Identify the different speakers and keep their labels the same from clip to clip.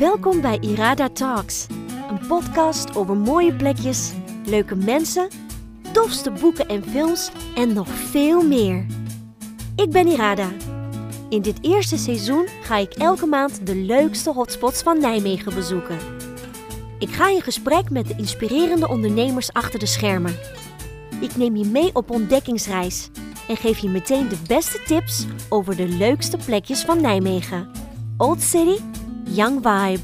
Speaker 1: Welkom bij Irada Talks, een podcast over mooie plekjes, leuke mensen, tofste boeken en films en nog veel meer. Ik ben Irada. In dit eerste seizoen ga ik elke maand de leukste hotspots van Nijmegen bezoeken. Ik ga in gesprek met de inspirerende ondernemers achter de schermen. Ik neem je mee op ontdekkingsreis en geef je meteen de beste tips over de leukste plekjes van Nijmegen. Old City, Young Vibe.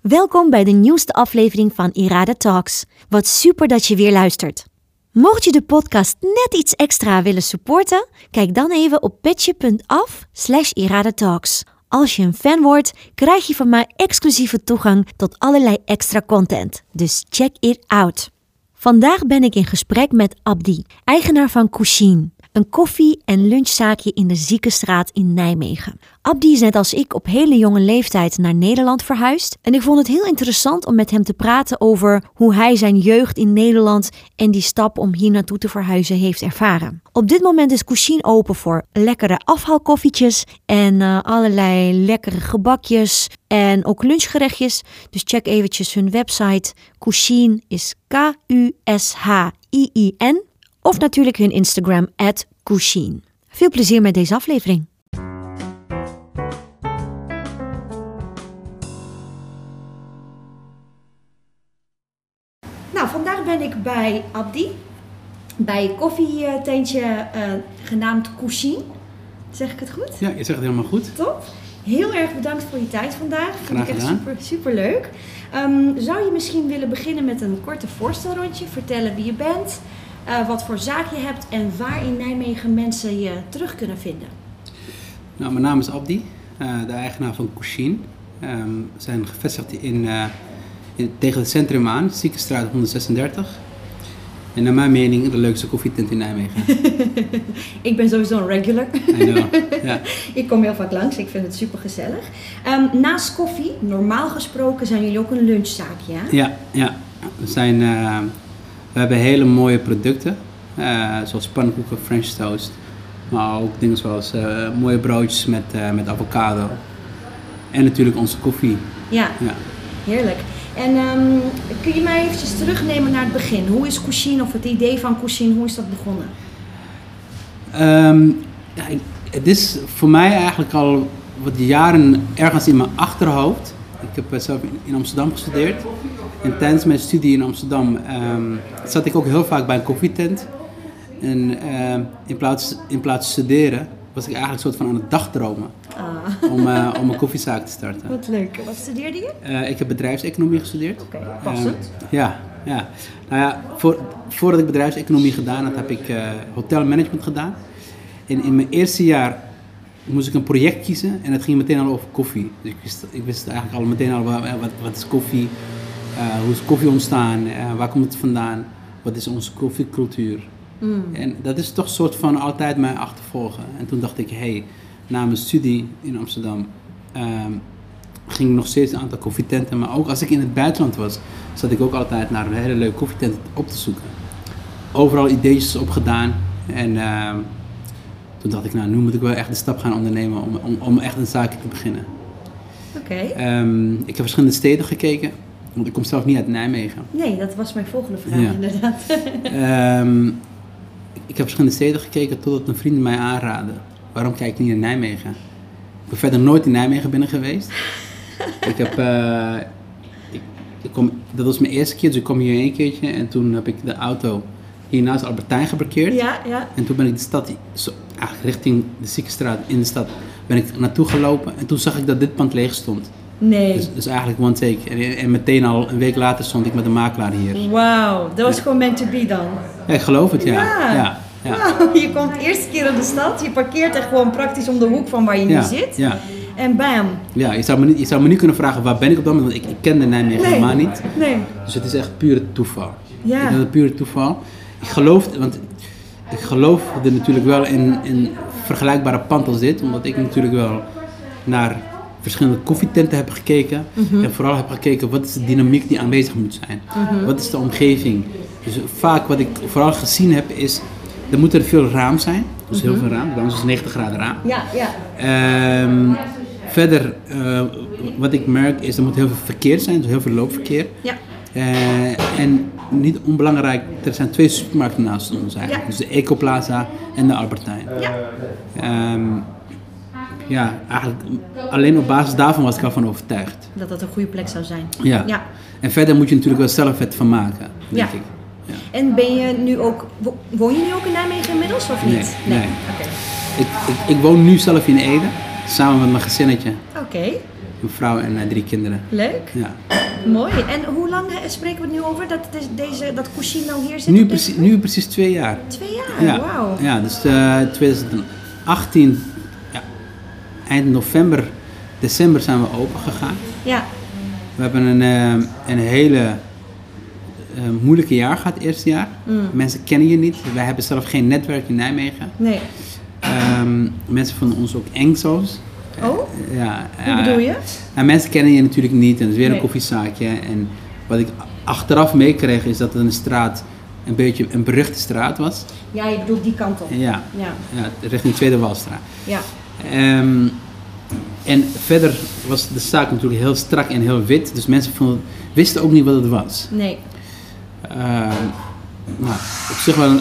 Speaker 1: Welkom bij de nieuwste aflevering van Irada Talks. Wat super dat je weer luistert. Mocht je de podcast net iets extra willen supporten, kijk dan even op petje.af slash iradatalks. Als je een fan wordt, krijg je van mij exclusieve toegang tot allerlei extra content. Dus check it out. Vandaag ben ik in gesprek met Abdi, eigenaar van Cuisine, een koffie- en lunchzaakje in de Ziekenstraat in Nijmegen. Abdi is net als ik op hele jonge leeftijd naar Nederland verhuisd en ik vond het heel interessant om met hem te praten over hoe hij zijn jeugd in Nederland en die stap om hier naartoe te verhuizen heeft ervaren. Op dit moment is Cuisine open voor lekkere afhaalkoffietjes en uh, allerlei lekkere gebakjes en ook lunchgerechtjes. Dus check eventjes hun website. Cuisine is K-U-S-H-I-I-N. Of natuurlijk hun Instagram, at Cuisine. Veel plezier met deze aflevering. Nou, vandaag ben ik bij Abdi. Bij een koffietentje uh, genaamd Cuisine. Zeg ik het goed?
Speaker 2: Ja, je zegt het helemaal goed.
Speaker 1: Top. Heel erg bedankt voor je tijd vandaag.
Speaker 2: Graag
Speaker 1: Vind ik echt
Speaker 2: gedaan.
Speaker 1: super, super leuk. Um, zou je misschien willen beginnen met een korte voorstelrondje? Vertellen wie je bent, uh, wat voor zaak je hebt en waar in Nijmegen mensen je terug kunnen vinden.
Speaker 2: Nou, mijn naam is Abdi, uh, de eigenaar van Cuisine. Um, we zijn gevestigd in, uh, in, tegen het centrum aan, Ziekenstraat 136. En naar mijn mening de leukste koffietent in Nijmegen.
Speaker 1: ik ben sowieso een regular.
Speaker 2: Ja.
Speaker 1: ik kom heel vaak langs, ik vind het super gezellig. Um, naast koffie, normaal gesproken zijn jullie ook een lunchzaakje, hè?
Speaker 2: Ja, ja. We, zijn, we hebben hele mooie producten, uh, zoals pannenkoeken, french toast. Maar ook dingen zoals uh, mooie broodjes met, met avocado. En natuurlijk onze koffie.
Speaker 1: Ja, ja. heerlijk. En um, kun je mij eventjes terugnemen naar het begin? Hoe is Cuisine of het idee van Cuisine, hoe is dat begonnen?
Speaker 2: Um, ja, het is voor mij eigenlijk al wat jaren ergens in mijn achterhoofd. Ik heb zelf in Amsterdam gestudeerd. En tijdens mijn studie in Amsterdam um, zat ik ook heel vaak bij een koffietent. En in, plaats, in plaats van studeren was ik eigenlijk een soort van aan het dagdromen.
Speaker 1: Ah.
Speaker 2: Om, uh, om een koffiezaak te starten.
Speaker 1: Wat leuk. Wat studeerde je?
Speaker 2: Uh, ik heb bedrijfseconomie gestudeerd.
Speaker 1: Oké, okay, passend.
Speaker 2: Uh, ja, ja. Nou ja, voor, voordat ik bedrijfseconomie gedaan had, heb ik uh, hotelmanagement gedaan. En in mijn eerste jaar moest ik een project kiezen en het ging meteen al over koffie. Dus ik wist, ik wist eigenlijk al meteen al wat, wat, wat is koffie, hoe is koffie ontstaan, waar komt het vandaan, wat is onze koffiecultuur.
Speaker 1: Mm.
Speaker 2: En dat is toch een soort van altijd mij achtervolgen. En toen dacht ik, hé, hey, na mijn studie in Amsterdam um, ging ik nog steeds een aantal koffietenten. Maar ook als ik in het buitenland was, zat ik ook altijd naar een hele leuke koffietent op te zoeken. Overal ideetjes opgedaan. En uh, toen dacht ik, nou, nu moet ik wel echt de stap gaan ondernemen om, om, om echt een zaakje te beginnen.
Speaker 1: Oké. Okay.
Speaker 2: Um, ik heb verschillende steden gekeken. Want ik kom zelf niet uit Nijmegen.
Speaker 1: Nee, dat was mijn volgende vraag
Speaker 2: Ja.
Speaker 1: inderdaad.
Speaker 2: um, ik heb verschillende steden gekeken totdat een vriend mij aanraadde. Waarom kijk je niet naar Nijmegen? Ik ben verder nooit in Nijmegen binnen geweest. ik heb, uh, ik, ik kom, dat was mijn eerste keer, dus ik kom hier één keertje en toen heb ik de auto hier naast Albertijn geparkeerd.
Speaker 1: Ja, ja.
Speaker 2: En toen ben ik de stad, zo, richting de Ziekenstraat in de stad, ben ik naartoe gelopen en toen zag ik dat dit pand leeg stond.
Speaker 1: Nee.
Speaker 2: Dus, dus eigenlijk one take. En, en, meteen al een week later stond ik met een makelaar hier.
Speaker 1: Wauw, dat was ja. gewoon meant to be dan.
Speaker 2: Ja, ik geloof het, ja.
Speaker 1: Ja.
Speaker 2: ja.
Speaker 1: je komt de eerste keer in de stad, je parkeert echt gewoon praktisch om de hoek van waar je nu zit.
Speaker 2: Ja.
Speaker 1: En bam.
Speaker 2: Ja, je zou, me niet, je zou me niet kunnen vragen waar ben ik op dat moment, want ik, ik kende Nijmegen
Speaker 1: Nee.
Speaker 2: helemaal niet.
Speaker 1: Nee.
Speaker 2: Dus het is echt pure toeval.
Speaker 1: Ja.
Speaker 2: Ik het pure toeval. Ik geloof, want ik geloof er natuurlijk wel in, in vergelijkbare pand als dit, omdat ik natuurlijk wel naar verschillende koffietenten heb gekeken.
Speaker 1: Mhm.
Speaker 2: En vooral heb gekeken wat is de dynamiek die aanwezig moet zijn.
Speaker 1: Mhm.
Speaker 2: Wat is de omgeving. Dus vaak wat ik vooral gezien heb is er moet er veel raam zijn. Dus heel veel raam. Bij ons is 90 graden raam.
Speaker 1: Ja, ja.
Speaker 2: Ehm, verder, eh, wat ik merk is er moet heel veel verkeer zijn, dus heel veel loopverkeer.
Speaker 1: Ja.
Speaker 2: Eh, en niet onbelangrijk, er zijn twee supermarkten naast ons eigenlijk.
Speaker 1: Ja.
Speaker 2: Dus de Ecoplaza en de Albertijn.
Speaker 1: Ja.
Speaker 2: Ehm, ja, eigenlijk alleen op basis daarvan was ik al van overtuigd.
Speaker 1: Dat dat een goede plek zou zijn.
Speaker 2: Ja.
Speaker 1: Ja.
Speaker 2: En verder moet je natuurlijk wel zelf het van maken, denk
Speaker 1: Ja.
Speaker 2: ik. Ja.
Speaker 1: En ben je nu ook, wo- woon je nu ook in Nijmegen inmiddels of niet?
Speaker 2: Nee, nee. Ik, ik, ik woon nu zelf in Ede, samen met mijn gezinnetje.
Speaker 1: Oké,
Speaker 2: Een vrouw en eh, drie kinderen.
Speaker 1: leuk.
Speaker 2: Ja.
Speaker 1: Mooi. En hoe lang eh, spreken we het nu over dat deze, dat Couchine nou hier zit?
Speaker 2: Nu, precies, nu precies twee jaar.
Speaker 1: Twee jaar,
Speaker 2: Ja,
Speaker 1: wauw.
Speaker 2: ja dus eh 2018, ja, eind november, december zijn we open gegaan.
Speaker 1: Ja,
Speaker 2: We hebben een, eh, een hele eh, moeilijke jaar gehad, eerste jaar.
Speaker 1: Mm.
Speaker 2: Mensen kennen je niet. Wij hebben zelf geen netwerk in Nijmegen.
Speaker 1: nee.
Speaker 2: Ehm, mensen vonden ons ook eng soms.
Speaker 1: Oh,
Speaker 2: Ja,
Speaker 1: hoe bedoel je?
Speaker 2: Nou, mensen kennen je natuurlijk niet en het is weer een
Speaker 1: Nee.
Speaker 2: koffiezaakje. En wat ik achteraf meekreeg is dat het een straat een beetje een beruchte straat was.
Speaker 1: Ja, je bedoelt die kant op.
Speaker 2: Ja,
Speaker 1: Ja,
Speaker 2: ja richting Tweede Walstraat.
Speaker 1: ja.
Speaker 2: Ehm, en verder was de zaak natuurlijk heel strak en heel wit. Dus mensen vonden, wisten ook niet wat het was.
Speaker 1: Nee.
Speaker 2: Ehm, nou, op zich wel,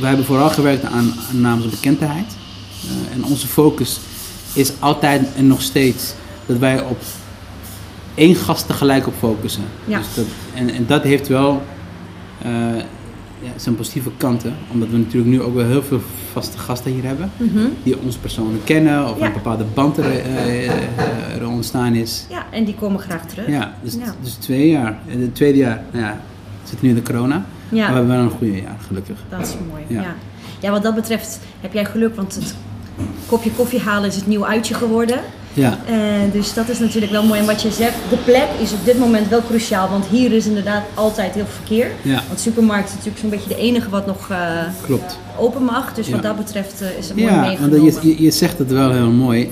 Speaker 2: we hebben vooral gewerkt aan, aan namens bekendheid. Eh, en onze focus is altijd en nog steeds dat wij op één gast tegelijk op focussen.
Speaker 1: Ja.
Speaker 2: Dus dat, en, en dat heeft wel eh, ja, zijn positieve kanten. Omdat we natuurlijk nu ook wel heel veel vaste gasten hier hebben.
Speaker 1: Mhm.
Speaker 2: Die ons persoonlijk kennen of
Speaker 1: Ja.
Speaker 2: een bepaalde band er, eh, eh, er ontstaan is.
Speaker 1: Ja, en die komen graag terug.
Speaker 2: Ja, dus,
Speaker 1: Ja.
Speaker 2: dus twee jaar. En het tweede jaar, nou ja, zitten nu in de corona.
Speaker 1: Ja.
Speaker 2: Maar we hebben wel een goede jaar, gelukkig.
Speaker 1: Dat is mooi.
Speaker 2: Ja.
Speaker 1: Ja. Ja. wat dat betreft heb jij geluk, want het kopje koffie halen is het nieuw uitje geworden.
Speaker 2: Ja,
Speaker 1: Eh, dus dat is natuurlijk wel mooi. En wat je zegt, de plek is op dit moment wel cruciaal, want hier is inderdaad altijd heel veel verkeer.
Speaker 2: Ja.
Speaker 1: Want de supermarkt is natuurlijk zo'n beetje de enige wat nog eh,
Speaker 2: klopt.
Speaker 1: open mag. Dus
Speaker 2: Ja.
Speaker 1: wat dat betreft eh, is het mooi
Speaker 2: Ja,
Speaker 1: meegenomen.
Speaker 2: je, je, je zegt het wel heel mooi.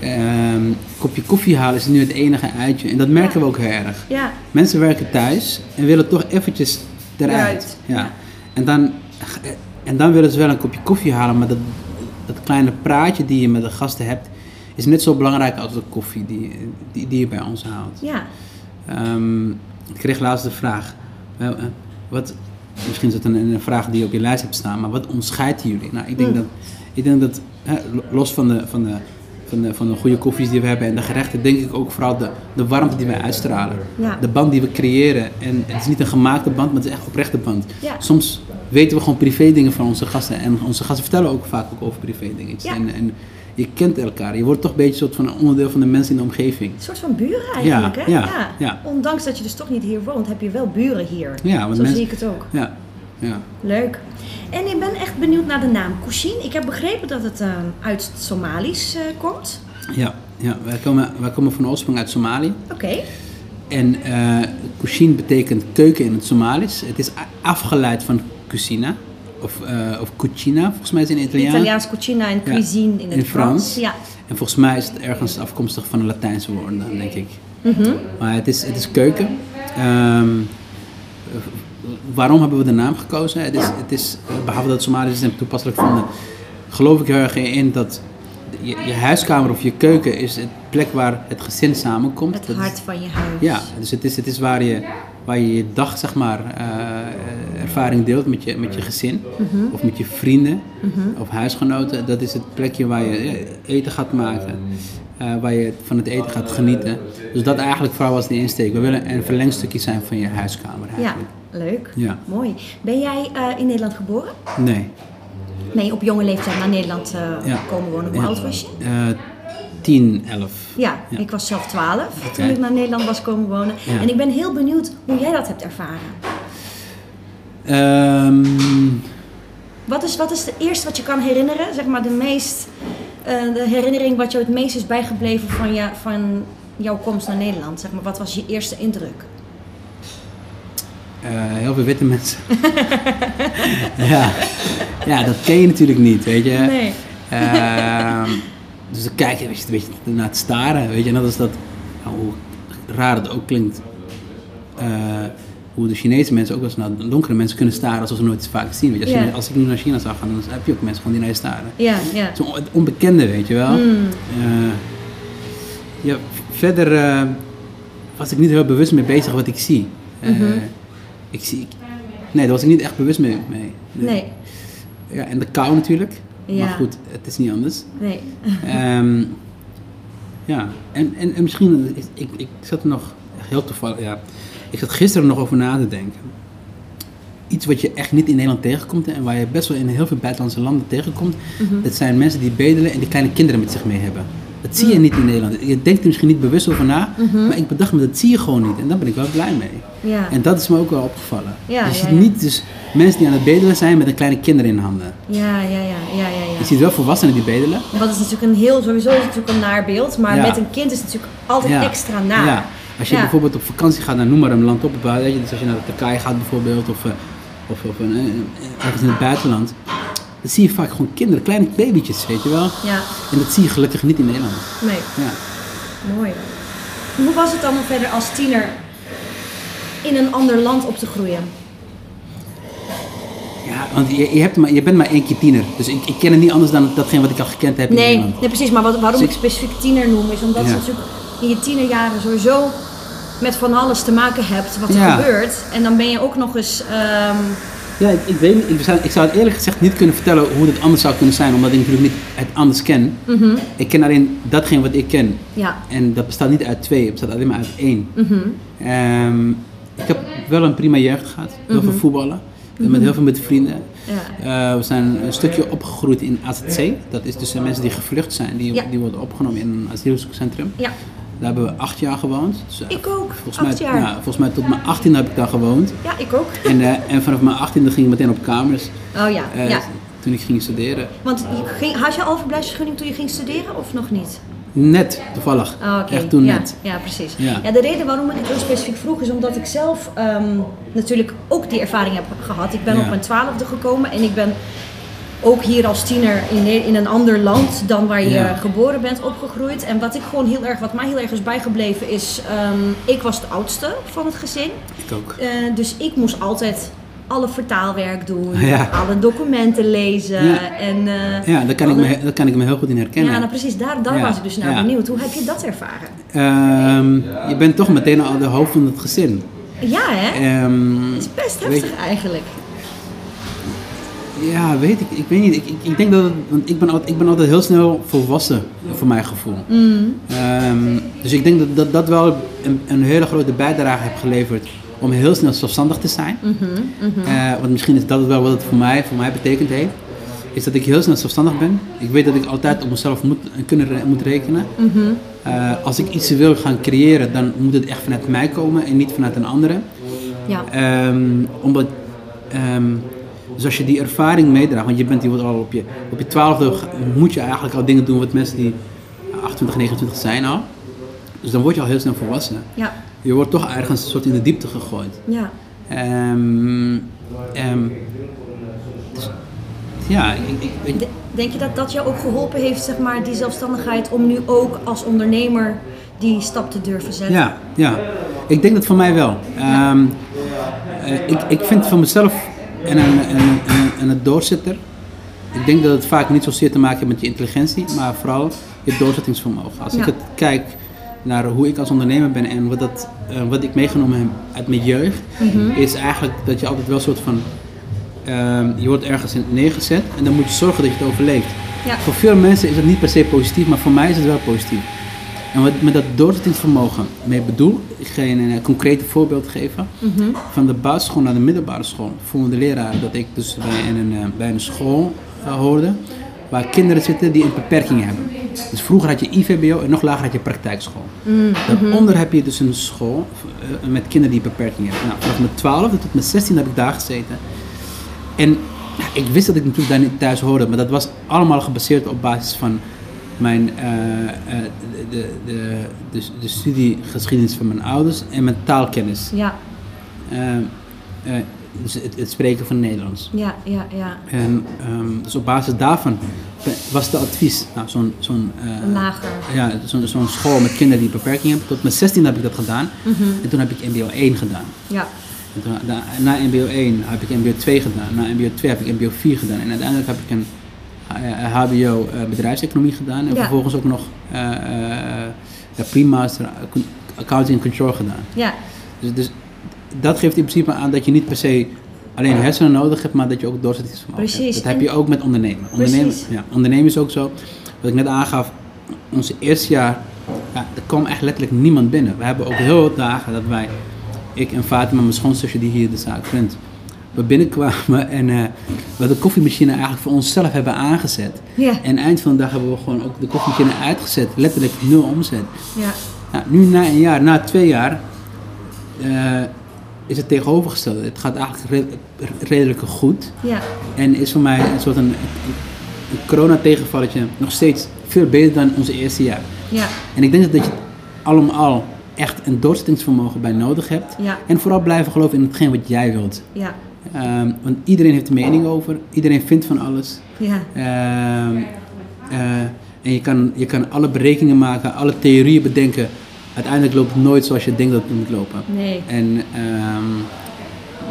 Speaker 2: Ehm kopje koffie halen is nu het enige uitje. En dat merken we ook heel erg.
Speaker 1: Ja,
Speaker 2: Mensen werken thuis en willen toch eventjes eruit.
Speaker 1: Eruit,
Speaker 2: Ja.
Speaker 1: ja.
Speaker 2: En, dan, en dan willen ze wel een kopje koffie halen, maar dat, dat kleine praatje die je met de gasten hebt, is net zo belangrijk als de koffie die, die, die je bij ons haalt.
Speaker 1: ja,
Speaker 2: Ehm, ik kreeg laatst de vraag, eh, eh, wat, misschien is het een, een vraag die je op je lijst hebt staan, maar wat onderscheidt jullie? Nou, ik denk
Speaker 1: Mm.
Speaker 2: dat, ik denk dat hè, los van de, van, de, van, de, van de goede koffies die we hebben en de gerechten, denk ik ook vooral de, de warmte die wij uitstralen.
Speaker 1: Ja.
Speaker 2: De band die we creëren. En het is niet een gemaakte band, maar het is echt oprechte band.
Speaker 1: Ja.
Speaker 2: Soms weten we gewoon privé dingen van onze gasten en onze gasten vertellen ook vaak ook over privé dingetjes.
Speaker 1: Ja.
Speaker 2: En, en je kent elkaar, je wordt toch een beetje een soort van een onderdeel van de mensen in de omgeving.
Speaker 1: een soort van buren eigenlijk,
Speaker 2: Ja,
Speaker 1: hè?
Speaker 2: ja, ja.
Speaker 1: Ondanks dat je dus toch niet hier woont, heb je wel buren hier.
Speaker 2: Ja, want
Speaker 1: Zo
Speaker 2: mensen-
Speaker 1: zie ik het ook.
Speaker 2: Ja, ja.
Speaker 1: Leuk. En ik ben echt benieuwd naar de naam Kushin. Ik heb begrepen dat het eh, uit het Somalisch eh, komt.
Speaker 2: Ja, ja. Wij, komen, wij komen van oorsprong uit Somalië.
Speaker 1: Oké.
Speaker 2: En eh cuisine betekent keuken in het Somalisch. Het is afgeleid van cucina. Of, eh of cucina, volgens mij is het in Italiaans.
Speaker 1: Italiaans cucina en
Speaker 2: Ja,
Speaker 1: cuisine in het
Speaker 2: in
Speaker 1: Frans.
Speaker 2: Frans.
Speaker 1: Ja.
Speaker 2: En volgens mij is het ergens afkomstig van een Latijnse woord, dan, denk ik.
Speaker 1: Mhm.
Speaker 2: Maar het is, het is keuken. Ehm, waarom hebben we de naam gekozen? Het is, het is, eh, behalve dat het Somalisch is en toepasselijk vonden, geloof ik heel erg in dat je, je huiskamer of je keuken is het plek waar het gezin samenkomt.
Speaker 1: Het hart van je huis.
Speaker 2: ja, dus het is, het is waar, je, waar je je dag, zeg maar, eh, ervaring deelt met je, met je gezin. Of met je vrienden of huisgenoten. Dat is het plekje waar je eten gaat maken. eh, waar je van het eten gaat genieten. Dus dat eigenlijk vooral was de insteek. We willen een verlengstukje zijn van je huiskamer
Speaker 1: Ja, leuk.
Speaker 2: Ja.
Speaker 1: Mooi. Ben jij eh, in Nederland geboren?
Speaker 2: Nee.
Speaker 1: Je op jonge leeftijd naar Nederland eh,
Speaker 2: Ja.
Speaker 1: komen wonen? Hoe
Speaker 2: Ja.
Speaker 1: oud was je?
Speaker 2: Eh 10, 11.
Speaker 1: Ja,
Speaker 2: Ja.
Speaker 1: ik was zelf 12 toen ik naar Nederland was komen wonen.
Speaker 2: Ja.
Speaker 1: En ik ben heel benieuwd hoe jij dat hebt ervaren.
Speaker 2: Ehm,
Speaker 1: Wat is, wat is het eerste wat je kan herinneren? Zeg maar de meest, eh, de herinnering wat je het meest is bijgebleven van, van jouw komst naar Nederland. Zeg maar, wat was je eerste indruk?
Speaker 2: Eh, heel veel witte mensen. ja. ja, dat ken je natuurlijk niet, weet je.
Speaker 1: Nee.
Speaker 2: Ehm, dus dan kijk je, een beetje naar het staren, weet je. En dat is dat, nou, hoe raar het ook klinkt, eh, hoe de Chinese mensen ook wel eens naar donkere mensen kunnen staren als ze nooit vaak zien. Weet je. Als, je- als ik nu naar China zou gaan, dan heb je ook mensen gewoon die naar je staren.
Speaker 1: Ja, ja.
Speaker 2: Zo'n on- onbekende, weet je wel.
Speaker 1: Mm.
Speaker 2: Eh, ja, verder eh, was ik niet heel bewust mee bezig wat ik zie.
Speaker 1: Mhm.
Speaker 2: ik zie nee, daar was ik niet echt bewust mee. mee.
Speaker 1: Nee,
Speaker 2: Ja, en de kou natuurlijk.
Speaker 1: Ja.
Speaker 2: Maar goed, het is niet anders.
Speaker 1: nee.
Speaker 2: Ehm, ja, en, en, en misschien, ik, ik, ik zat er nog heel toevallig, ja. Ik zat gisteren nog over na te denken. Iets wat je echt niet in Nederland tegenkomt en waar je best wel in heel veel buitenlandse landen tegenkomt.
Speaker 1: Mhm.
Speaker 2: Dat zijn mensen die bedelen en die kleine kinderen met zich mee hebben. Dat zie je
Speaker 1: Mm.
Speaker 2: niet in Nederland. Je denkt er misschien niet bewust over na,
Speaker 1: Mhm.
Speaker 2: maar ik bedacht me, dat zie je gewoon niet. En daar ben ik wel blij mee.
Speaker 1: Ja,
Speaker 2: En dat is me ook wel opgevallen.
Speaker 1: Ja,
Speaker 2: je ziet
Speaker 1: ja.
Speaker 2: niet dus mensen die aan het bedelen zijn met een kleine kinderen in handen.
Speaker 1: ja, ja, ja, ja, ja.
Speaker 2: Je ziet wel volwassenen die bedelen.
Speaker 1: Wat is natuurlijk een heel, sowieso is het natuurlijk een naar beeld, maar met een kind is het natuurlijk altijd extra naar.
Speaker 2: Als je
Speaker 1: Ja.
Speaker 2: bijvoorbeeld op vakantie gaat naar noem maar een land op, dus als je naar Turkije gaat bijvoorbeeld, of, eh, of, of een, eh, ergens in het buitenland, dan zie je vaak gewoon kinderen, kleine babytjes, weet je wel.
Speaker 1: Ja,
Speaker 2: En dat zie je gelukkig niet in Nederland.
Speaker 1: nee,
Speaker 2: Ja.
Speaker 1: mooi. Hoe was het dan om verder als tiener in een ander land op te groeien?
Speaker 2: Ja, want je, je, hebt maar, je bent maar één keer tiener. Dus ik, ik ken het niet anders dan datgene wat ik al gekend heb in
Speaker 1: Nee,
Speaker 2: Nederland.
Speaker 1: nee precies, maar wat, waarom
Speaker 2: Dus
Speaker 1: ik specifiek tiener noem is omdat
Speaker 2: Ja.
Speaker 1: je natuurlijk in je tienerjaren sowieso met van alles te maken hebt wat er
Speaker 2: Ja.
Speaker 1: gebeurt. En dan ben je ook nog eens, ehm,
Speaker 2: Ja, ik, ik weet niet. Ik zou, ik zou het eerlijk gezegd niet kunnen vertellen hoe het anders zou kunnen zijn, omdat ik natuurlijk niet het anders ken.
Speaker 1: mhm,
Speaker 2: Ik ken alleen datgene wat ik ken.
Speaker 1: ja,
Speaker 2: En dat bestaat niet uit twee, het bestaat alleen maar uit één.
Speaker 1: mhm,
Speaker 2: Ehm, ik heb wel een prima jeugd gehad. Heel veel voetballen. Met heel veel met vrienden.
Speaker 1: ja,
Speaker 2: Eh, we zijn een stukje opgegroeid in AZC. Dat is dus mensen die gevlucht zijn. Die,
Speaker 1: Ja.
Speaker 2: die worden opgenomen in een asielzoekcentrum.
Speaker 1: ja.
Speaker 2: Daar hebben we acht jaar gewoond. Dus, eh,
Speaker 1: Ik ook,
Speaker 2: volgens
Speaker 1: acht
Speaker 2: mij,
Speaker 1: jaar.
Speaker 2: Ja, volgens mij tot mijn 18 heb ik daar gewoond.
Speaker 1: Ja, ik ook.
Speaker 2: En, eh, en vanaf mijn 18e ging ik meteen op kamers.
Speaker 1: Oh ja,
Speaker 2: eh,
Speaker 1: ja.
Speaker 2: Toen ik ging studeren.
Speaker 1: Want ging, had je al verblijfsvergunning toen je ging studeren of nog niet?
Speaker 2: Net, toevallig.
Speaker 1: Oh, oké.
Speaker 2: Echt toen
Speaker 1: ja,
Speaker 2: net.
Speaker 1: Ja, precies.
Speaker 2: Ja.
Speaker 1: Ja. de reden waarom ik het heel specifiek vroeg is omdat ik zelf ehm, natuurlijk ook die ervaring heb gehad. Ik ben
Speaker 2: Ja.
Speaker 1: op mijn twaalfde gekomen en ik ben ook hier als tiener in, in een ander land dan waar je
Speaker 2: Ja.
Speaker 1: geboren bent opgegroeid. En wat ik gewoon heel erg, wat mij heel erg is bijgebleven is, ehm, ik was de oudste van het gezin.
Speaker 2: Ik ook.
Speaker 1: Eh, dus ik moest altijd alle vertaalwerk doen,
Speaker 2: Ja.
Speaker 1: alle documenten lezen
Speaker 2: Ja.
Speaker 1: en... eh,
Speaker 2: Ja, daar kan, ik me, daar kan ik me heel goed in herkennen.
Speaker 1: ja, nou precies, daar, daar
Speaker 2: Ja,
Speaker 1: was ik dus naar benieuwd. Hoe heb je dat ervaren?
Speaker 2: Ehm, je bent toch meteen al de hoofd van het gezin.
Speaker 1: Ja, hè?
Speaker 2: Ehm,
Speaker 1: Het is best heftig eigenlijk.
Speaker 2: Ja, weet ik. Ik weet niet. Ik, ik, ik denk dat het, want ik ben, altijd, ik ben altijd heel snel volwassen, voor mijn gevoel.
Speaker 1: Mm.
Speaker 2: Ehm, dus ik denk dat dat, dat wel een, een hele grote bijdrage heeft geleverd om heel snel zelfstandig te zijn.
Speaker 1: Mhm,
Speaker 2: Eh, want misschien is dat wel wat het voor mij, voor mij betekend heeft. Is dat ik heel snel zelfstandig ben. Ik weet dat ik altijd op mezelf moet, kunnen moet rekenen.
Speaker 1: mhm.
Speaker 2: Eh, als ik iets wil gaan creëren, dan moet het echt vanuit mij komen en niet vanuit een andere.
Speaker 1: Ja.
Speaker 2: Ehm, omdat, ehm, dus als je die ervaring meedraagt, want je bent die wordt al op je, op je twaalfde, moet je eigenlijk al dingen doen wat mensen die 28, 29 zijn al. Dus dan word je al heel snel volwassen.
Speaker 1: Ja.
Speaker 2: Je wordt toch ergens een soort in de diepte gegooid.
Speaker 1: Ja.
Speaker 2: Dus, ja, ik, ik, ik-
Speaker 1: De- Denk je dat dat jou ook geholpen heeft, zeg maar, die zelfstandigheid, om nu ook als ondernemer die stap te durven zetten?
Speaker 2: Ja, ja. Ik denk dat voor mij wel. Ehm, eh, ik, ik vind van mezelf en een, en, en, en een doorzetter. Ik denk dat het vaak niet zozeer te maken heeft met je intelligentie, maar vooral je doorzettingsvermogen. Als ik het kijk naar hoe ik als ondernemer ben en wat, dat, eh, wat ik meegenomen heb uit mijn jeugd,
Speaker 1: Mhm.
Speaker 2: is eigenlijk dat je altijd wel een soort van. ehm, je wordt ergens in- neergezet en dan moet je zorgen dat je het overleeft.
Speaker 1: Ja.
Speaker 2: Voor veel mensen is het niet per se positief, maar voor mij is het wel positief. En wat met dat doorzettingsvermogen mee bedoel, ik ga je een, eh, concreet voorbeeld geven.
Speaker 1: Mhm.
Speaker 2: Van de basisschool naar de middelbare school vonden de leraren dat ik dus bij een, eh, bij een school eh, hoorde waar kinderen zitten die een beperking hebben. Dus vroeger had je IVBO en nog lager had je praktijkschool.
Speaker 1: Mhm.
Speaker 2: Daaronder heb je dus een school met kinderen die beperking hebben. Nou, vanaf mijn 12e tot mijn 16 heb ik daar gezeten. En ik wist dat ik natuurlijk daar niet thuis hoorde, maar dat was allemaal gebaseerd op basis van mijn eh, eh, de, de, de, de studiegeschiedenis van mijn ouders en mijn taalkennis.
Speaker 1: Ja,
Speaker 2: Eh, dus het, het spreken van Nederlands.
Speaker 1: ja, ja, ja.
Speaker 2: En ehm, dus op basis daarvan was de advies, nou, zo'n zo'n
Speaker 1: Lager.
Speaker 2: ja, zo'n zo'n school met kinderen die beperking hebben. Tot mijn 16 heb ik dat gedaan.
Speaker 1: Mhm.
Speaker 2: En toen heb ik MBO 1 gedaan.
Speaker 1: Ja,
Speaker 2: En toen, na, na MBO 1 heb ik MBO 2 gedaan. Na MBO 2 heb ik MBO 4 gedaan. En uiteindelijk heb ik een HBO eh, bedrijfseconomie gedaan. En
Speaker 1: Ja.
Speaker 2: vervolgens ook nog eh eh, ja, pre-master eh, accounting and control gedaan.
Speaker 1: Ja,
Speaker 2: Dus, dus dat geeft in principe aan dat je niet per se alleen hersenen nodig hebt, maar dat je ook doorzettingsvermogen
Speaker 1: Precies.
Speaker 2: hebt. Dat heb je ook met ondernemen. Ondernemen, ja, ondernemen is ook zo. Wat ik net aangaf, onze eerste jaar, ja, er kwam echt letterlijk niemand binnen. We hebben ook heel veel dagen dat wij, ik en Fatima, mijn schoonzusje die hier de zaak runt, we binnenkwamen en eh, we de koffiemachine eigenlijk voor onszelf hebben aangezet.
Speaker 1: ja,
Speaker 2: En eind van de dag hebben we gewoon ook de koffiemachine uitgezet. Letterlijk nul omzet.
Speaker 1: ja,
Speaker 2: Nou, nu na een jaar, na twee jaar, eh, is het tegenovergestelde. Het gaat eigenlijk re- redelijk goed.
Speaker 1: ja,
Speaker 2: En is voor mij een soort een, corona-tegenvalletje nog steeds veel beter dan onze eerste jaar.
Speaker 1: ja,
Speaker 2: En ik denk dat je allemaal echt een doorzettingsvermogen bij nodig hebt.
Speaker 1: ja,
Speaker 2: En vooral blijven geloven in hetgeen wat jij wilt.
Speaker 1: ja,
Speaker 2: Ehm, want iedereen heeft een mening over. Iedereen vindt van alles.
Speaker 1: ja,
Speaker 2: Ehm, eh, en je kan, je kan alle berekeningen maken, alle theorieën bedenken. Uiteindelijk loopt het nooit zoals je denkt dat het moet lopen.
Speaker 1: nee.
Speaker 2: En ehm,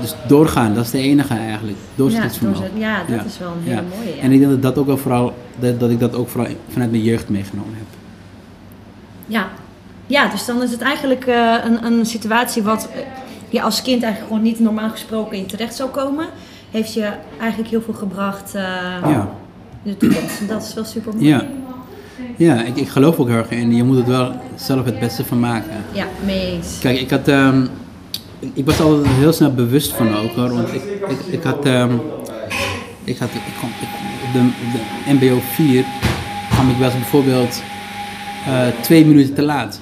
Speaker 2: dus doorgaan, dat is de enige eigenlijk.
Speaker 1: Ja,
Speaker 2: Doorzettingsvermogen.
Speaker 1: doorzet- ja, dat
Speaker 2: Ja.
Speaker 1: is wel een hele
Speaker 2: Ja.
Speaker 1: mooie. Ja.
Speaker 2: En ik denk dat, dat, ook wel vooral, dat, dat ik dat ook vooral vanuit mijn jeugd meegenomen heb.
Speaker 1: Ja. ja, dus dan is het eigenlijk eh, een, een situatie wat je als kind eigenlijk gewoon niet normaal gesproken in terecht zou komen. Heeft je eigenlijk heel veel gebracht eh,
Speaker 2: Ja,
Speaker 1: in de toekomst. En dat is wel super mooi.
Speaker 2: ja. ja ik, ik geloof ook heel erg in. Je moet het wel zelf het beste van maken.
Speaker 1: Ja, mee eens.
Speaker 2: Kijk, ik had. ehm, ik- was altijd heel snel bewust van ook hoor. Want ik, ik, ik had. ehm, ik had. Ik op, de, op de MBO 4 kwam ik wel eens bijvoorbeeld eh, twee minuten te laat.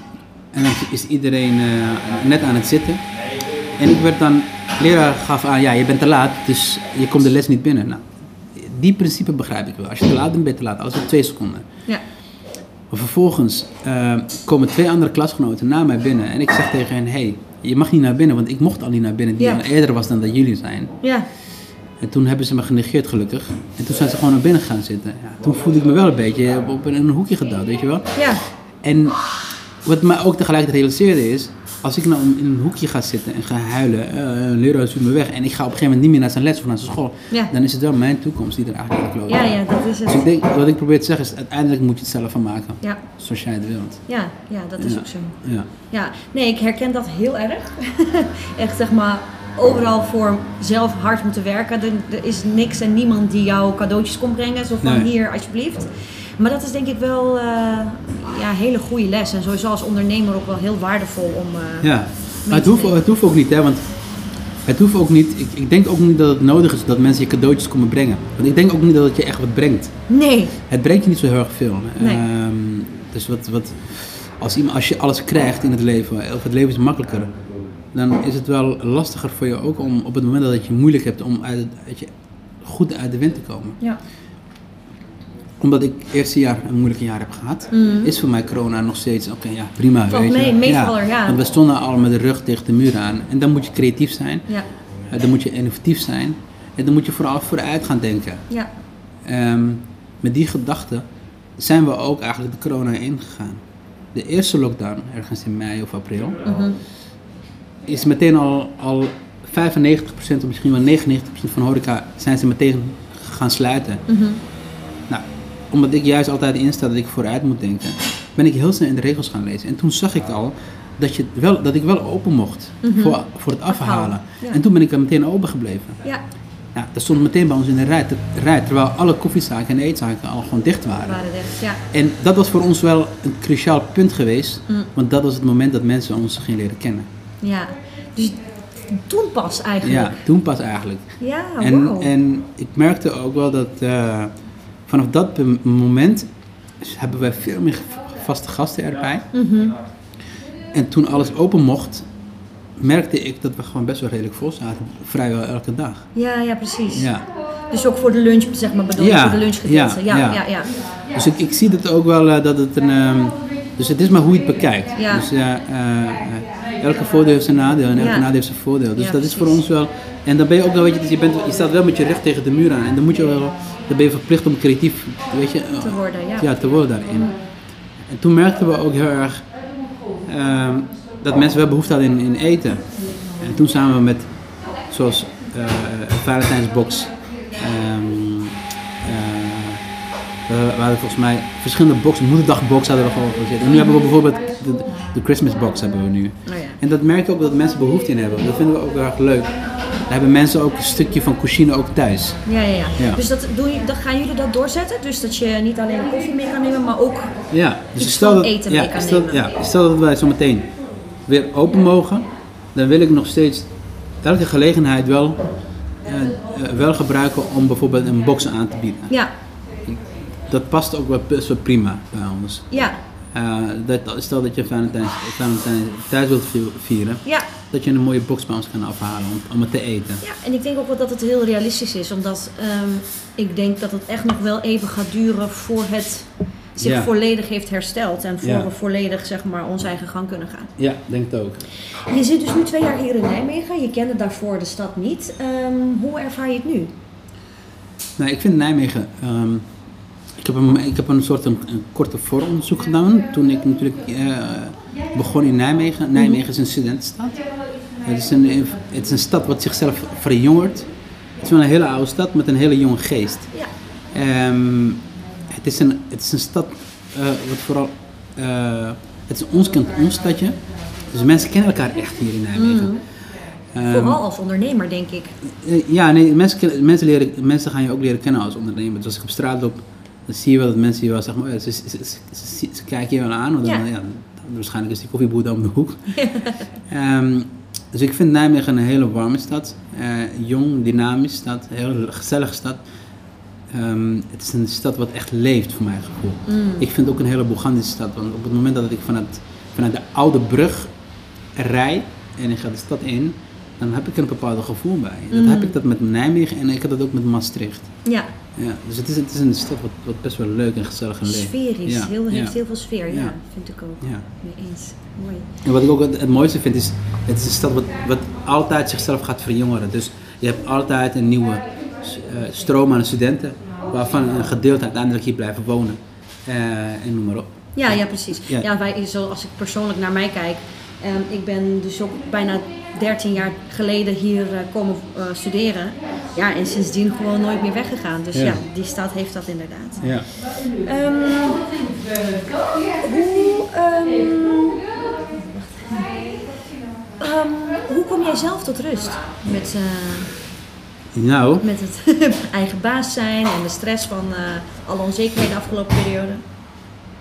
Speaker 2: En dan is iedereen eh, net aan het zitten. En ik werd dan. Leraar gaf aan, ja, je bent te laat, dus je komt de les niet binnen. Nou, die principe begrijp ik wel. Als je te laat bent, ben je te laat. Alles op twee seconden.
Speaker 1: Ja,
Speaker 2: Maar vervolgens eh, komen twee andere klasgenoten na mij binnen. En ik zeg tegen hen, hey, je mag niet naar binnen, want ik mocht al niet naar binnen. Die
Speaker 1: Ja.
Speaker 2: al eerder was dan dat jullie zijn.
Speaker 1: ja,
Speaker 2: En toen hebben ze me genegeerd gelukkig. En toen zijn ze gewoon naar binnen gaan zitten. Ja, toen voelde ik me wel een beetje op, op een, een hoekje gedouwd, weet je wel.
Speaker 1: ja,
Speaker 2: En wat mij ook tegelijkertijd realiseerde is... Als ik nou in een hoekje ga zitten en ga huilen, eh, een leraar me weg... en ik ga op een gegeven moment niet meer naar zijn les of naar zijn school...
Speaker 1: Ja.
Speaker 2: dan is het wel mijn toekomst die er eigenlijk aan loopt.
Speaker 1: ja, ja, dat is
Speaker 2: Dus ik
Speaker 1: het.
Speaker 2: denk, wat ik probeer te zeggen is, uiteindelijk moet je het zelf van maken.
Speaker 1: Ja,
Speaker 2: Zoals jij het wilt.
Speaker 1: ja, ja, dat is
Speaker 2: Ja.
Speaker 1: ook zo.
Speaker 2: Ja.
Speaker 1: Ja, nee, ik herken dat heel erg. Echt zeg maar, overal voor zelf hard moeten werken. Er, er is niks en niemand die jou cadeautjes komt brengen. Zo van
Speaker 2: Nee.
Speaker 1: hier, alsjeblieft. Maar dat is denk ik wel eh, ja, een hele goede les. En sowieso als ondernemer ook wel heel waardevol om... eh,
Speaker 2: Ja, maar het hoeft, het hoeft ook niet, hè, want het hoeft ook niet, ik, ik denk ook niet dat het nodig is dat mensen je cadeautjes komen brengen. Want ik denk ook niet dat het je echt wat brengt.
Speaker 1: Nee,
Speaker 2: Het brengt je niet zo heel erg veel.
Speaker 1: Nee.
Speaker 2: Ehm, dus wat, wat, als, iemand, als je alles krijgt in het leven, of het leven is makkelijker, dan is het wel lastiger voor je ook om op het moment dat het je moeilijk hebt om uit, uit je, goed uit de wind te komen.
Speaker 1: ja.
Speaker 2: Omdat ik het eerste jaar een moeilijk jaar heb gehad, is voor mij corona nog steeds, oké ja prima.
Speaker 1: Mhm. Valt mee, meevaller, ja.
Speaker 2: Want we stonden al met de rug tegen de muur aan. En dan moet je creatief zijn.
Speaker 1: Ja,
Speaker 2: Eh, Dan moet je innovatief zijn. En dan moet je vooral vooruit gaan denken.
Speaker 1: ja,
Speaker 2: Ehm, met die gedachte zijn we ook eigenlijk de corona ingegaan. De eerste lockdown, ergens in mei of april,
Speaker 1: mhm.
Speaker 2: is meteen al, al 95% of misschien wel 99% van horeca zijn ze meteen gaan sluiten.
Speaker 1: Mhm.
Speaker 2: Omdat ik juist altijd insta dat ik vooruit moet denken, ben ik heel snel in de regels gaan lezen. En toen zag ik al dat, je wel, dat ik wel open mocht voor, voor het afhalen.
Speaker 1: Ja.
Speaker 2: En toen ben ik er meteen open gebleven.
Speaker 1: ja,
Speaker 2: Ja, dat stond meteen bij ons in de rij, te- rij, terwijl alle koffiezaken en eetzaken al gewoon dicht waren.
Speaker 1: waren echt, ja.
Speaker 2: En dat was voor ons wel een cruciaal punt geweest,
Speaker 1: Mm.
Speaker 2: want dat was het moment dat mensen ons gingen leren kennen.
Speaker 1: Ja, dus toen pas eigenlijk.
Speaker 2: Ja, toen pas eigenlijk.
Speaker 1: Ja,
Speaker 2: En,
Speaker 1: wow.
Speaker 2: en ik merkte ook wel dat eh, vanaf dat moment hebben wij veel meer vaste gasten erbij.
Speaker 1: Mhm.
Speaker 2: En toen alles open mocht, merkte ik dat we gewoon best wel redelijk vol zaten, vrijwel elke dag.
Speaker 1: Ja, ja, precies.
Speaker 2: Ja.
Speaker 1: Dus ook voor de lunch, zeg maar, bedoel
Speaker 2: Ja,
Speaker 1: voor de lunchgedeelte.
Speaker 2: ja,
Speaker 1: Ja, ja,
Speaker 2: ja.
Speaker 1: ja.
Speaker 2: Dus ik, ik zie dat ook wel eh, dat het een. ehm, dus het is maar hoe je het bekijkt.
Speaker 1: Ja.
Speaker 2: Dus eh, eh, eh, elke voordeel heeft zijn nadeel en elke
Speaker 1: Ja.
Speaker 2: nadeel heeft zijn voordeel. Dus
Speaker 1: Ja,
Speaker 2: dat is voor ons wel. En dan ben je ook wel, weet je, je, bent, je staat wel met je rug tegen de muur aan. En dan moet je wel, dan ben je verplicht om creatief, weet je,
Speaker 1: Te worden, ja.
Speaker 2: te worden daarin. En toen merkten we ook heel erg ehm, dat mensen wel behoefte hadden in, in eten. En toen samen met zoals eh Valentijnsbox. We, we hadden volgens mij verschillende boxen, moederdagbox hadden we georganiseerd. En nu hebben we bijvoorbeeld de, de Christmas box hebben we nu.
Speaker 1: Oh ja.
Speaker 2: En dat merk je ook dat mensen behoefte in hebben. Dat vinden we ook heel erg leuk. Daar hebben mensen ook een stukje van cuisine ook thuis.
Speaker 1: Ja, ja, ja.
Speaker 2: Ja.
Speaker 1: Dus dat, doe je, dat gaan jullie dat doorzetten? Dus dat je niet alleen koffie mee kan nemen, maar ook...
Speaker 2: Ja, dus stel dat,
Speaker 1: eten
Speaker 2: ja,
Speaker 1: mee kan
Speaker 2: stel,
Speaker 1: nemen.
Speaker 2: ja, stel dat wij zo meteen weer open mogen, dan wil ik nog steeds elke gelegenheid wel, eh, eh, wel gebruiken om bijvoorbeeld een box aan te bieden.
Speaker 1: Ja,
Speaker 2: Dat past ook wel best wel prima bij ons.
Speaker 1: ja,
Speaker 2: Eh, dat, stel dat je Valentijn, thuis wilt vi- vieren,
Speaker 1: ja.
Speaker 2: dat je een mooie box bij ons kan afhalen om, om het te eten.
Speaker 1: Ja, en ik denk ook wel dat het heel realistisch is, omdat ehm, ik denk dat het echt nog wel even gaat duren voor het zich
Speaker 2: Ja.
Speaker 1: volledig heeft hersteld en voor
Speaker 2: Ja.
Speaker 1: we volledig zeg maar onze eigen gang kunnen gaan.
Speaker 2: Ja, denk het ook.
Speaker 1: Je zit dus nu twee jaar hier in Nijmegen, je kende daarvoor de stad niet. Ehm, hoe ervaar je het nu?
Speaker 2: Nou, ik vind Nijmegen. ehm, ik, heb een, ik heb een soort een, een korte vooronderzoek gedaan toen ik natuurlijk eh, begon in Nijmegen. Nijmegen is een studentenstad. Het is een, het is een stad wat zichzelf verjongert. Het is wel een hele oude stad met een hele jonge geest.
Speaker 1: Ja,
Speaker 2: Ehm, het, is een, het is een stad eh, wat vooral. eh, het is ons kent ons stadje. Dus mensen kennen elkaar echt hier in Nijmegen. Ehm,
Speaker 1: vooral als ondernemer denk ik.
Speaker 2: Ja, nee, mensen, mensen, leren, mensen gaan je ook leren kennen als ondernemer. Dus als ik op straat loop, dan zie je wel dat mensen je wel zeg maar, ja, ze, ze, ze, ze- ze- ze kijken je wel aan. Want dan,
Speaker 1: Ja.
Speaker 2: ja. dan- waarschijnlijk is die koffieboer daar om de hoek. Ehm, dus ik vind Nijmegen een hele warme stad. Eh, jong, dynamisch stad, een heel gezellige stad. Ehm, het is een stad wat echt leeft voor mijn gevoel.
Speaker 1: Mm.
Speaker 2: Ik vind het ook een hele Bourgondische stad. Want op het moment dat ik vanuit, vanuit de oude brug rij en ik ga de stad in, dan heb ik een bepaald gevoel bij. Dat
Speaker 1: Mm.
Speaker 2: heb ik dat met Nijmegen en ik heb dat ook met Maastricht.
Speaker 1: Ja,
Speaker 2: Ja, dus het is, het is een stad wat, wat best wel leuk en gezellig en leeft.
Speaker 1: sferisch.
Speaker 2: Ja,
Speaker 1: Heel, heeft
Speaker 2: ja.
Speaker 1: heel veel sfeer, ja, vind ik ook.
Speaker 2: Ja.
Speaker 1: Mee eens. Mooi.
Speaker 2: En wat ik ook het, het mooiste vind is, het is een stad wat, wat altijd zichzelf gaat verjongeren. Dus je hebt altijd een nieuwe eh, stroom aan studenten, waarvan een gedeelte uiteindelijk hier blijven wonen. Eh, en noem maar op.
Speaker 1: Ja, ja, precies. Ja.
Speaker 2: Ja.
Speaker 1: wij, zoals ik persoonlijk naar mij kijk, ehm, ik ben dus ook bijna 13 jaar geleden hier eh, komen eh, studeren. Ja, en sindsdien gewoon nooit meer weggegaan. Dus ja,
Speaker 2: Ja.
Speaker 1: die stad heeft dat inderdaad.
Speaker 2: Ja.
Speaker 1: Ehm, hoe, ehm, hoe kom jij zelf tot rust met, eh,
Speaker 2: Nou,
Speaker 1: met het eigen baas zijn en de stress van alle onzekerheden de afgelopen periode?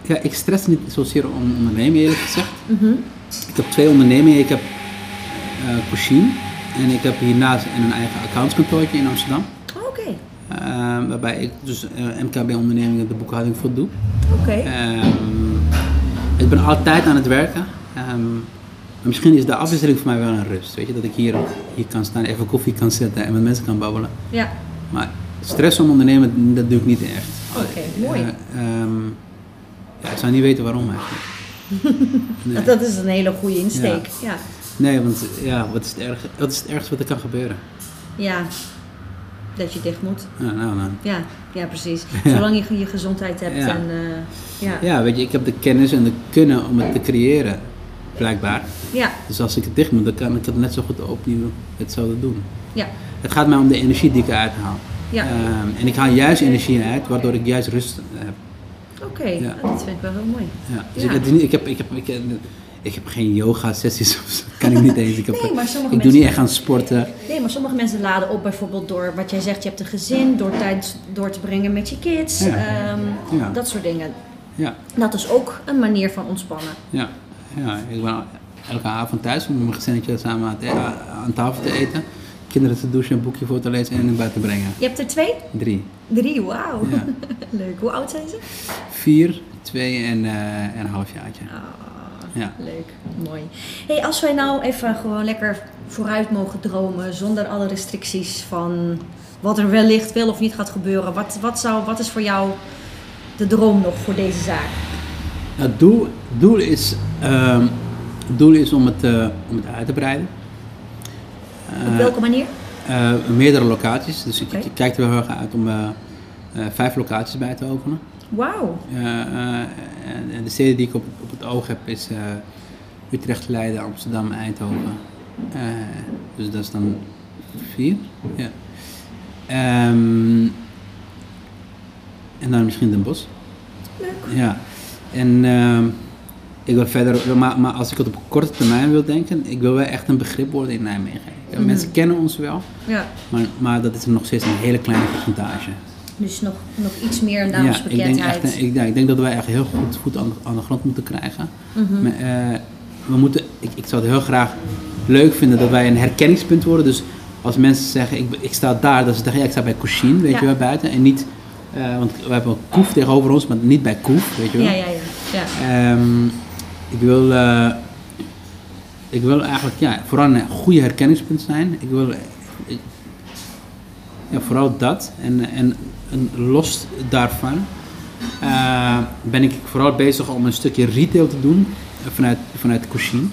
Speaker 2: ja, ik stress niet zozeer om ondernemen eerlijk gezegd.
Speaker 1: Mhm.
Speaker 2: Ik heb twee ondernemingen. Ik heb Cuisine en ik heb hiernaast een eigen accountskantoortje in Amsterdam.
Speaker 1: Oh, Oké,
Speaker 2: Eh, waarbij ik dus eh, MKB-ondernemingen de boekhouding voor doe.
Speaker 1: oké.
Speaker 2: Ehm, ik ben altijd aan het werken. Ehm, misschien is de afwisseling voor mij wel een rust. Weet je, dat ik hier, hier kan staan, even koffie kan zetten en met mensen kan babbelen.
Speaker 1: Ja,
Speaker 2: Maar stress om ondernemen, dat doe ik niet echt.
Speaker 1: Oké, mooi.
Speaker 2: Eh, ehm, ja, ik zou niet weten waarom eigenlijk. Nee.
Speaker 1: dat is een hele goede insteek. Ja.
Speaker 2: Nee, want ja, wat is, het erg, wat is het ergste wat er kan gebeuren?
Speaker 1: ja, dat je dicht moet.
Speaker 2: Ja, nou, nou.
Speaker 1: Ja, ja precies. Zolang je je gezondheid hebt
Speaker 2: Ja.
Speaker 1: en eh, ja.
Speaker 2: ja, weet je, ik heb de kennis en de kunnen om het te creëren, blijkbaar.
Speaker 1: Ja,
Speaker 2: Dus als ik het dicht moet, dan kan ik het net zo goed opnieuw hetzelfde doen.
Speaker 1: ja,
Speaker 2: Het gaat mij om de energie die ik eruit haal.
Speaker 1: ja.
Speaker 2: Ehm, en ik haal juist energie uit, waardoor ik juist rust heb.
Speaker 1: Oké,
Speaker 2: ja.
Speaker 1: dat vind ik wel heel mooi.
Speaker 2: Ja. Dus
Speaker 1: Ja.
Speaker 2: Ik, ik, heb, ik, heb, ik, heb, ik heb geen yoga-sessies of zo. kan ik niet eens. Ik, heb,
Speaker 1: Nee, maar sommige
Speaker 2: ik doe niet echt aan sporten.
Speaker 1: Nee, maar sommige mensen laden op bijvoorbeeld door wat jij zegt, je hebt een gezin, door tijd door te brengen met je kids, ehm, dat soort dingen.
Speaker 2: Ja,
Speaker 1: Dat is ook een manier van ontspannen.
Speaker 2: ja, ja. Ik ben elke avond thuis met mijn gezinnetje samen aan, aan tafel te eten. Kinderen te douchen, een boekje voor te lezen en in te brengen.
Speaker 1: Je hebt er twee?
Speaker 2: Drie.
Speaker 1: Drie, wauw.
Speaker 2: Ja.
Speaker 1: Leuk. Hoe oud zijn ze?
Speaker 2: Vier, twee en, eh, en een half jaartje.
Speaker 1: Ah,
Speaker 2: Ja.
Speaker 1: leuk. Mooi. Hey, als wij nou even gewoon lekker vooruit mogen dromen, zonder alle restricties van wat er wellicht wel of niet gaat gebeuren. Wat, wat, zou, wat is voor jou de droom nog voor deze zaak?
Speaker 2: Nou, Het doel, doel, is, ehm, het doel is om het, eh, om het uit te breiden.
Speaker 1: Op
Speaker 2: Eh,
Speaker 1: welke manier?
Speaker 2: eh, meerdere locaties. Dus ik, kijk er wel heel erg uit om eh, vijf locaties bij te openen.
Speaker 1: Wauw.
Speaker 2: En, de steden die ik op, op het oog heb is Utrecht, Leiden, Amsterdam, Eindhoven. Dus dat is dan vier. Ja. Ehm, en dan misschien Den Bosch.
Speaker 1: Leuk.
Speaker 2: Ja. En ehm, ik wil verder, maar, maar als ik het op korte termijn wil denken, ik wil wel echt een begrip worden in Nijmegen.
Speaker 1: Mhm.
Speaker 2: Mensen kennen ons wel,
Speaker 1: Ja,
Speaker 2: maar, maar dat is nog steeds een hele kleine percentage.
Speaker 1: dus nog, nog iets meer
Speaker 2: Ja, ik denk, echt, ik, ja, ik denk dat wij echt heel goed voet aan, aan de grond moeten krijgen.
Speaker 1: Mhm.
Speaker 2: Maar, eh, we moeten, ik, ik zou het heel graag leuk vinden dat wij een herkenningspunt worden. Dus als mensen zeggen, ik, ik sta daar, dat ze zeggen, ja, ik sta bij Cochin, weet
Speaker 1: Ja.
Speaker 2: je wel, buiten. En niet, eh, want we hebben Koef tegenover ons, maar niet bij Koef, weet je wel.
Speaker 1: Ja, ja, ja. ja.
Speaker 2: Ehm, ik wil, eh, ik wil eigenlijk ja, vooral een goede herkenningspunt zijn. Ik wil ik- ja, vooral dat. En, en, en los daarvan eh, ben ik vooral bezig om een stukje retail te doen vanuit, vanuit Cochin.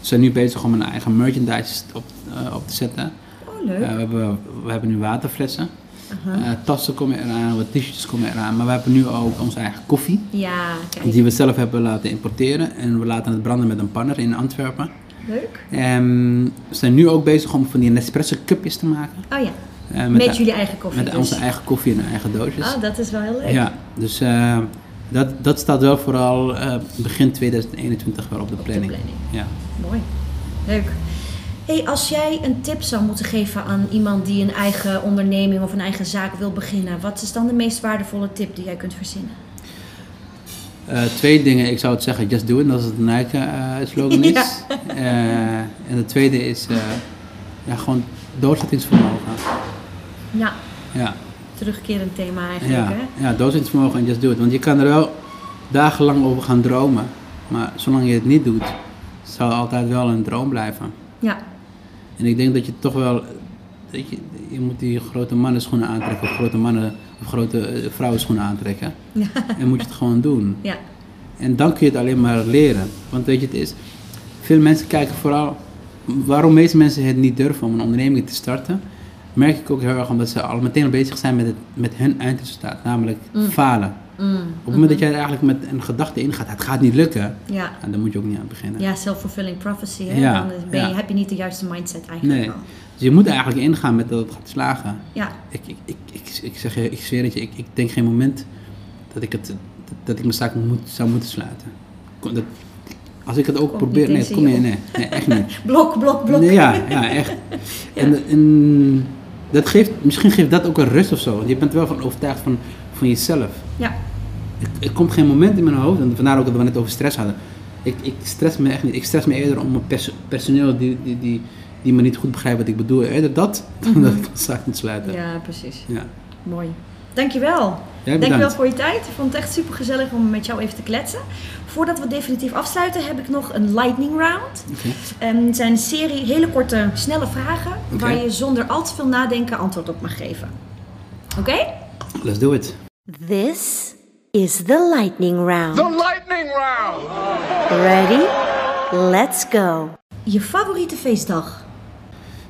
Speaker 2: We zijn nu bezig om een eigen merchandise op, eh, op te zetten.
Speaker 1: Oh, leuk.
Speaker 2: Eh, we, hebben, we hebben nu waterflessen. Eh, tassen komen eraan, wat t-shirts komen eraan. Maar we hebben nu ook onze eigen koffie.
Speaker 1: ja.
Speaker 2: Die we zelf hebben laten importeren. En we laten het branden met een panner in Antwerpen.
Speaker 1: Leuk.
Speaker 2: En we zijn nu ook bezig om van die Nespresso cupjes te maken.
Speaker 1: Oh ja,
Speaker 2: Eh,
Speaker 1: met,
Speaker 2: de-
Speaker 1: jullie eigen koffie
Speaker 2: met
Speaker 1: dus.
Speaker 2: onze eigen koffie en eigen doosjes.
Speaker 1: Oh, dat is wel heel leuk.
Speaker 2: ja, dus eh, dat, dat staat wel vooral eh, begin 2021 wel op de
Speaker 1: de
Speaker 2: planning.
Speaker 1: planning.
Speaker 2: Ja.
Speaker 1: Mooi. Leuk. Hey, als jij een tip zou moeten geven aan iemand die een eigen onderneming of een eigen zaak wil beginnen, wat is dan de meest waardevolle tip die jij kunt verzinnen?
Speaker 2: Eh, twee dingen. Ik zou het zeggen, just do it. Dat is het Nike eh, slogan is. Eh, en de tweede is ja, gewoon doorzettingsvermogen.
Speaker 1: Ja,
Speaker 2: Ja.
Speaker 1: terugkerend thema eigenlijk,
Speaker 2: Ja,
Speaker 1: hè?
Speaker 2: ja doorzettingsvermogen en just do it. Want je kan er wel dagenlang over gaan dromen. Maar zolang je het niet doet, zal het altijd wel een droom blijven.
Speaker 1: Ja,
Speaker 2: En ik denk dat je toch wel... Dat je, je moet die grote mannen schoenen aantrekken. Grote mannen of grote eh, vrouwen schoenen aantrekken.
Speaker 1: Ja.
Speaker 2: En moet je het gewoon doen.
Speaker 1: ja,
Speaker 2: En dan kun je het alleen maar leren. Want weet je, het is... Veel mensen kijken vooral... Waarom meeste mensen het niet durven om een onderneming te starten... merk ik ook heel erg omdat ze al meteen bezig zijn met, het, met hun eindresultaat. Namelijk falen.
Speaker 1: mm,
Speaker 2: Op het moment dat jij er eigenlijk met een gedachte ingaat, het gaat niet lukken,
Speaker 1: ja.
Speaker 2: ja, dan moet je ook niet aan beginnen.
Speaker 1: Ja, self-fulfilling prophecy, hè?
Speaker 2: Ja,
Speaker 1: Dan ben je,
Speaker 2: ja.
Speaker 1: heb je niet de juiste mindset eigenlijk
Speaker 2: Nee.
Speaker 1: al.
Speaker 2: Dus je moet eigenlijk ingaan met dat het gaat slagen.
Speaker 1: Ja,
Speaker 2: Ik, ik, ik, ik, ik zeg je, ik zweer het je, ik, ik denk geen moment dat ik, het, dat, dat ik mijn zaak moet, zou moeten sluiten. Dat, als ik het ook probeer, nee, kom
Speaker 1: je
Speaker 2: nee, nee, echt niet.
Speaker 1: blok, blok, blok.
Speaker 2: Nee, ja, ja, echt. En, en dat geeft, misschien geeft dat ook een rust of zo, want je bent wel van overtuigd van, van jezelf.
Speaker 1: Ja,
Speaker 2: Er, er komt geen moment in mijn hoofd, en vandaar ook dat we het over stress hadden. Ik, ik stress me echt niet. Ik stress me eerder om mijn pers- personeel die, die, die, die me niet goed begrijpt wat ik bedoel. Eerder dat, dan dat ik mijn zaak moet sluiten. Ja.
Speaker 1: ja, precies. Mooi. Dankjewel.
Speaker 2: Jij
Speaker 1: Dankjewel voor je tijd. Ik vond het echt super gezellig om met jou even te kletsen. Voordat we definitief afsluiten, heb ik nog een lightning round.
Speaker 2: Oké.
Speaker 1: Ehm, het zijn een serie hele korte, snelle vragen waar je zonder al te veel nadenken antwoord op mag geven. Oké?
Speaker 2: Let's do it.
Speaker 1: This is the lightning round.
Speaker 3: The lightning round!
Speaker 1: Ready? Let's go. Je favoriete feestdag?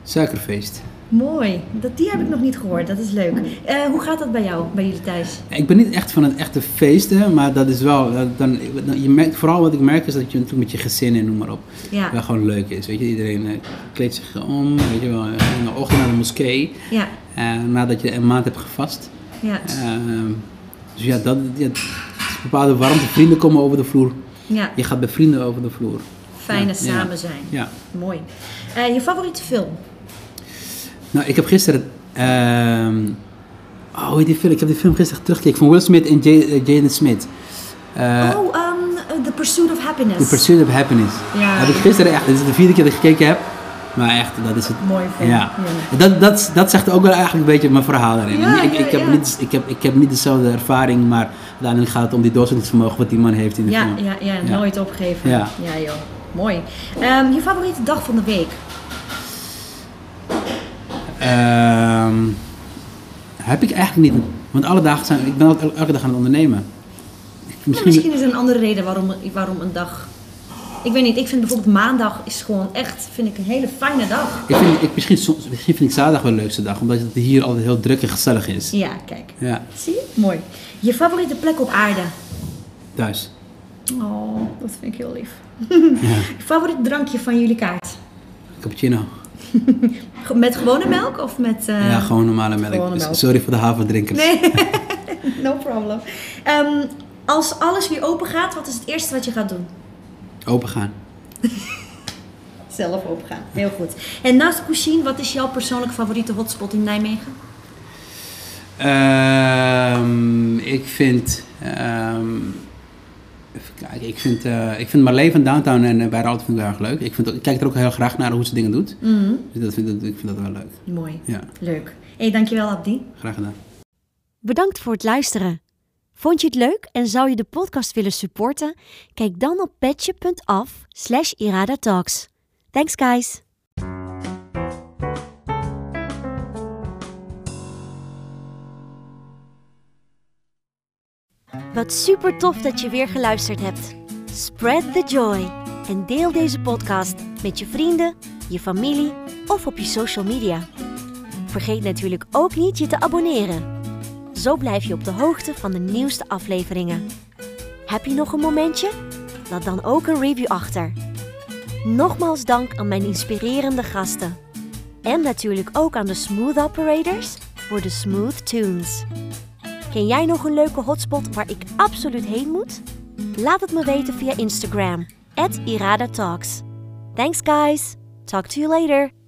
Speaker 2: Suikerfeest.
Speaker 1: Mooi. Dat, die heb ik nog niet gehoord. Dat is leuk. Eh, hoe gaat dat bij jou, bij jullie thuis?
Speaker 2: Ik ben niet echt van het echte feesten, maar dat is wel. dat- Dan, je merkt, vooral wat ik merk is dat je natuurlijk met je gezin en noem maar op.
Speaker 1: Ja.
Speaker 2: Wel gewoon leuk is. Weet je, iedereen eh, kleedt zich om. Weet je wel, in de ochtend naar de moskee.
Speaker 1: Ja,
Speaker 2: eh, nadat je een maand hebt gevast.
Speaker 1: ja,
Speaker 2: Ehm, dus ja, dat, ja, bepaalde warmte. Vrienden komen over de vloer.
Speaker 1: ja.
Speaker 2: Je gaat bij vrienden over de vloer.
Speaker 1: Fijne
Speaker 2: Ja,
Speaker 1: samen zijn.
Speaker 2: Ja.
Speaker 1: Mooi. Eh, je favoriete film?
Speaker 2: Nou, ik heb gisteren... ehm oh, hoe heet die film? Ik heb die film gisteren teruggekeken van Will Smith en eh, Jaden Smith. Eh,
Speaker 1: oh, ehm, The Pursuit of Happiness.
Speaker 2: The Pursuit of Happiness.
Speaker 1: Ja.
Speaker 2: Heb ik gisteren echt... Dit is de vierde keer dat ik gekeken heb. Maar echt, dat is het...
Speaker 1: Mooi film.
Speaker 2: Ja. Dat, dat, dat zegt ook wel eigenlijk een beetje mijn verhaal erin.
Speaker 1: Ja,
Speaker 2: ik,
Speaker 1: ja,
Speaker 2: ik, heb niet, ik, heb, ik heb niet dezelfde ervaring, maar uiteindelijk gaat het om die doorzettingsvermogen wat die man heeft in de
Speaker 1: Ja,
Speaker 2: film.
Speaker 1: ja, ja, nooit opgeven.
Speaker 2: Ja.
Speaker 1: ja joh. Mooi. Ehm, je favoriete dag van de week?
Speaker 2: Ehm, heb ik eigenlijk niet. Want alle dagen zijn, ik ben el- elke dag aan het ondernemen. Ik-
Speaker 1: Ja, misschien is er een andere reden waarom, waarom een dag... Ik weet niet, ik vind bijvoorbeeld maandag is gewoon echt, vind ik een hele fijne dag.
Speaker 2: Ik vind, ik, misschien, soms, misschien vind ik zaterdag wel de leukste dag, omdat het hier altijd heel druk en gezellig is.
Speaker 1: Ja, kijk.
Speaker 2: Ja,
Speaker 1: Zie je? Mooi. Je favoriete plek op aarde?
Speaker 2: thuis.
Speaker 1: Oh, dat vind ik heel lief.
Speaker 2: Ja,
Speaker 1: Je favoriete drankje van jullie kaart?
Speaker 2: cappuccino.
Speaker 1: Met gewone melk of met... eh,
Speaker 2: ja, gewoon normale melk.
Speaker 1: gewone melk.
Speaker 2: Sorry voor de haverdrinkers.
Speaker 1: Nee, no problem. Ehm, als alles weer open gaat, wat is het eerste wat je gaat doen?
Speaker 2: Open gaan.
Speaker 1: Zelf open gaan. Heel goed. En naast Couchine, wat is jouw persoonlijk favoriete hotspot in Nijmegen?
Speaker 2: Ehm, ik vind... ehm, even kijken. Ik vind, eh, ik vind Marlee van Downtown en uh, bij vind ik heel erg leuk. Ik, vind, ik kijk er ook heel graag naar hoe ze dingen doet. Dus dat vind, dat, ik vind dat wel leuk.
Speaker 1: Mooi.
Speaker 2: Ja,
Speaker 1: Leuk. Hé, hey, dankjewel Abdi.
Speaker 2: graag gedaan.
Speaker 1: Bedankt voor het luisteren. Vond je het leuk en zou je de podcast willen supporten? Kijk dan op petje.af slash iradatalks. Thanks guys! Wat super tof dat je weer geluisterd hebt. Spread the joy en deel deze podcast met je vrienden, je familie of op je social media. Vergeet natuurlijk ook niet je te abonneren. Zo blijf je op de hoogte van de nieuwste afleveringen. Heb je nog een momentje? Laat dan ook een review achter. Nogmaals dank aan mijn inspirerende gasten. En natuurlijk ook aan de Smooth Operators voor de Smooth Tunes. Ken jij nog een leuke hotspot waar ik absoluut heen moet? Laat het me weten via Instagram, at Irada Talks. Thanks guys! Talk to you later!